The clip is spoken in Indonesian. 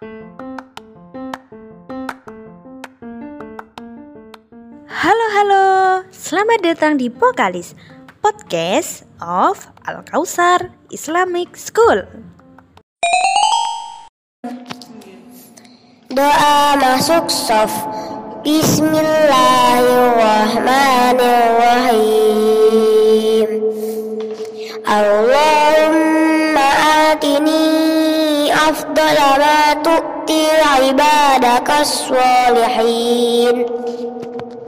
Halo halo, selamat datang di Pokalis Podcast of Al Kausar Islamic School. Doa masuk sof. Bismillahirrahmanirrahim. Allahumma أفضل ما تؤتي عبادك الصالحين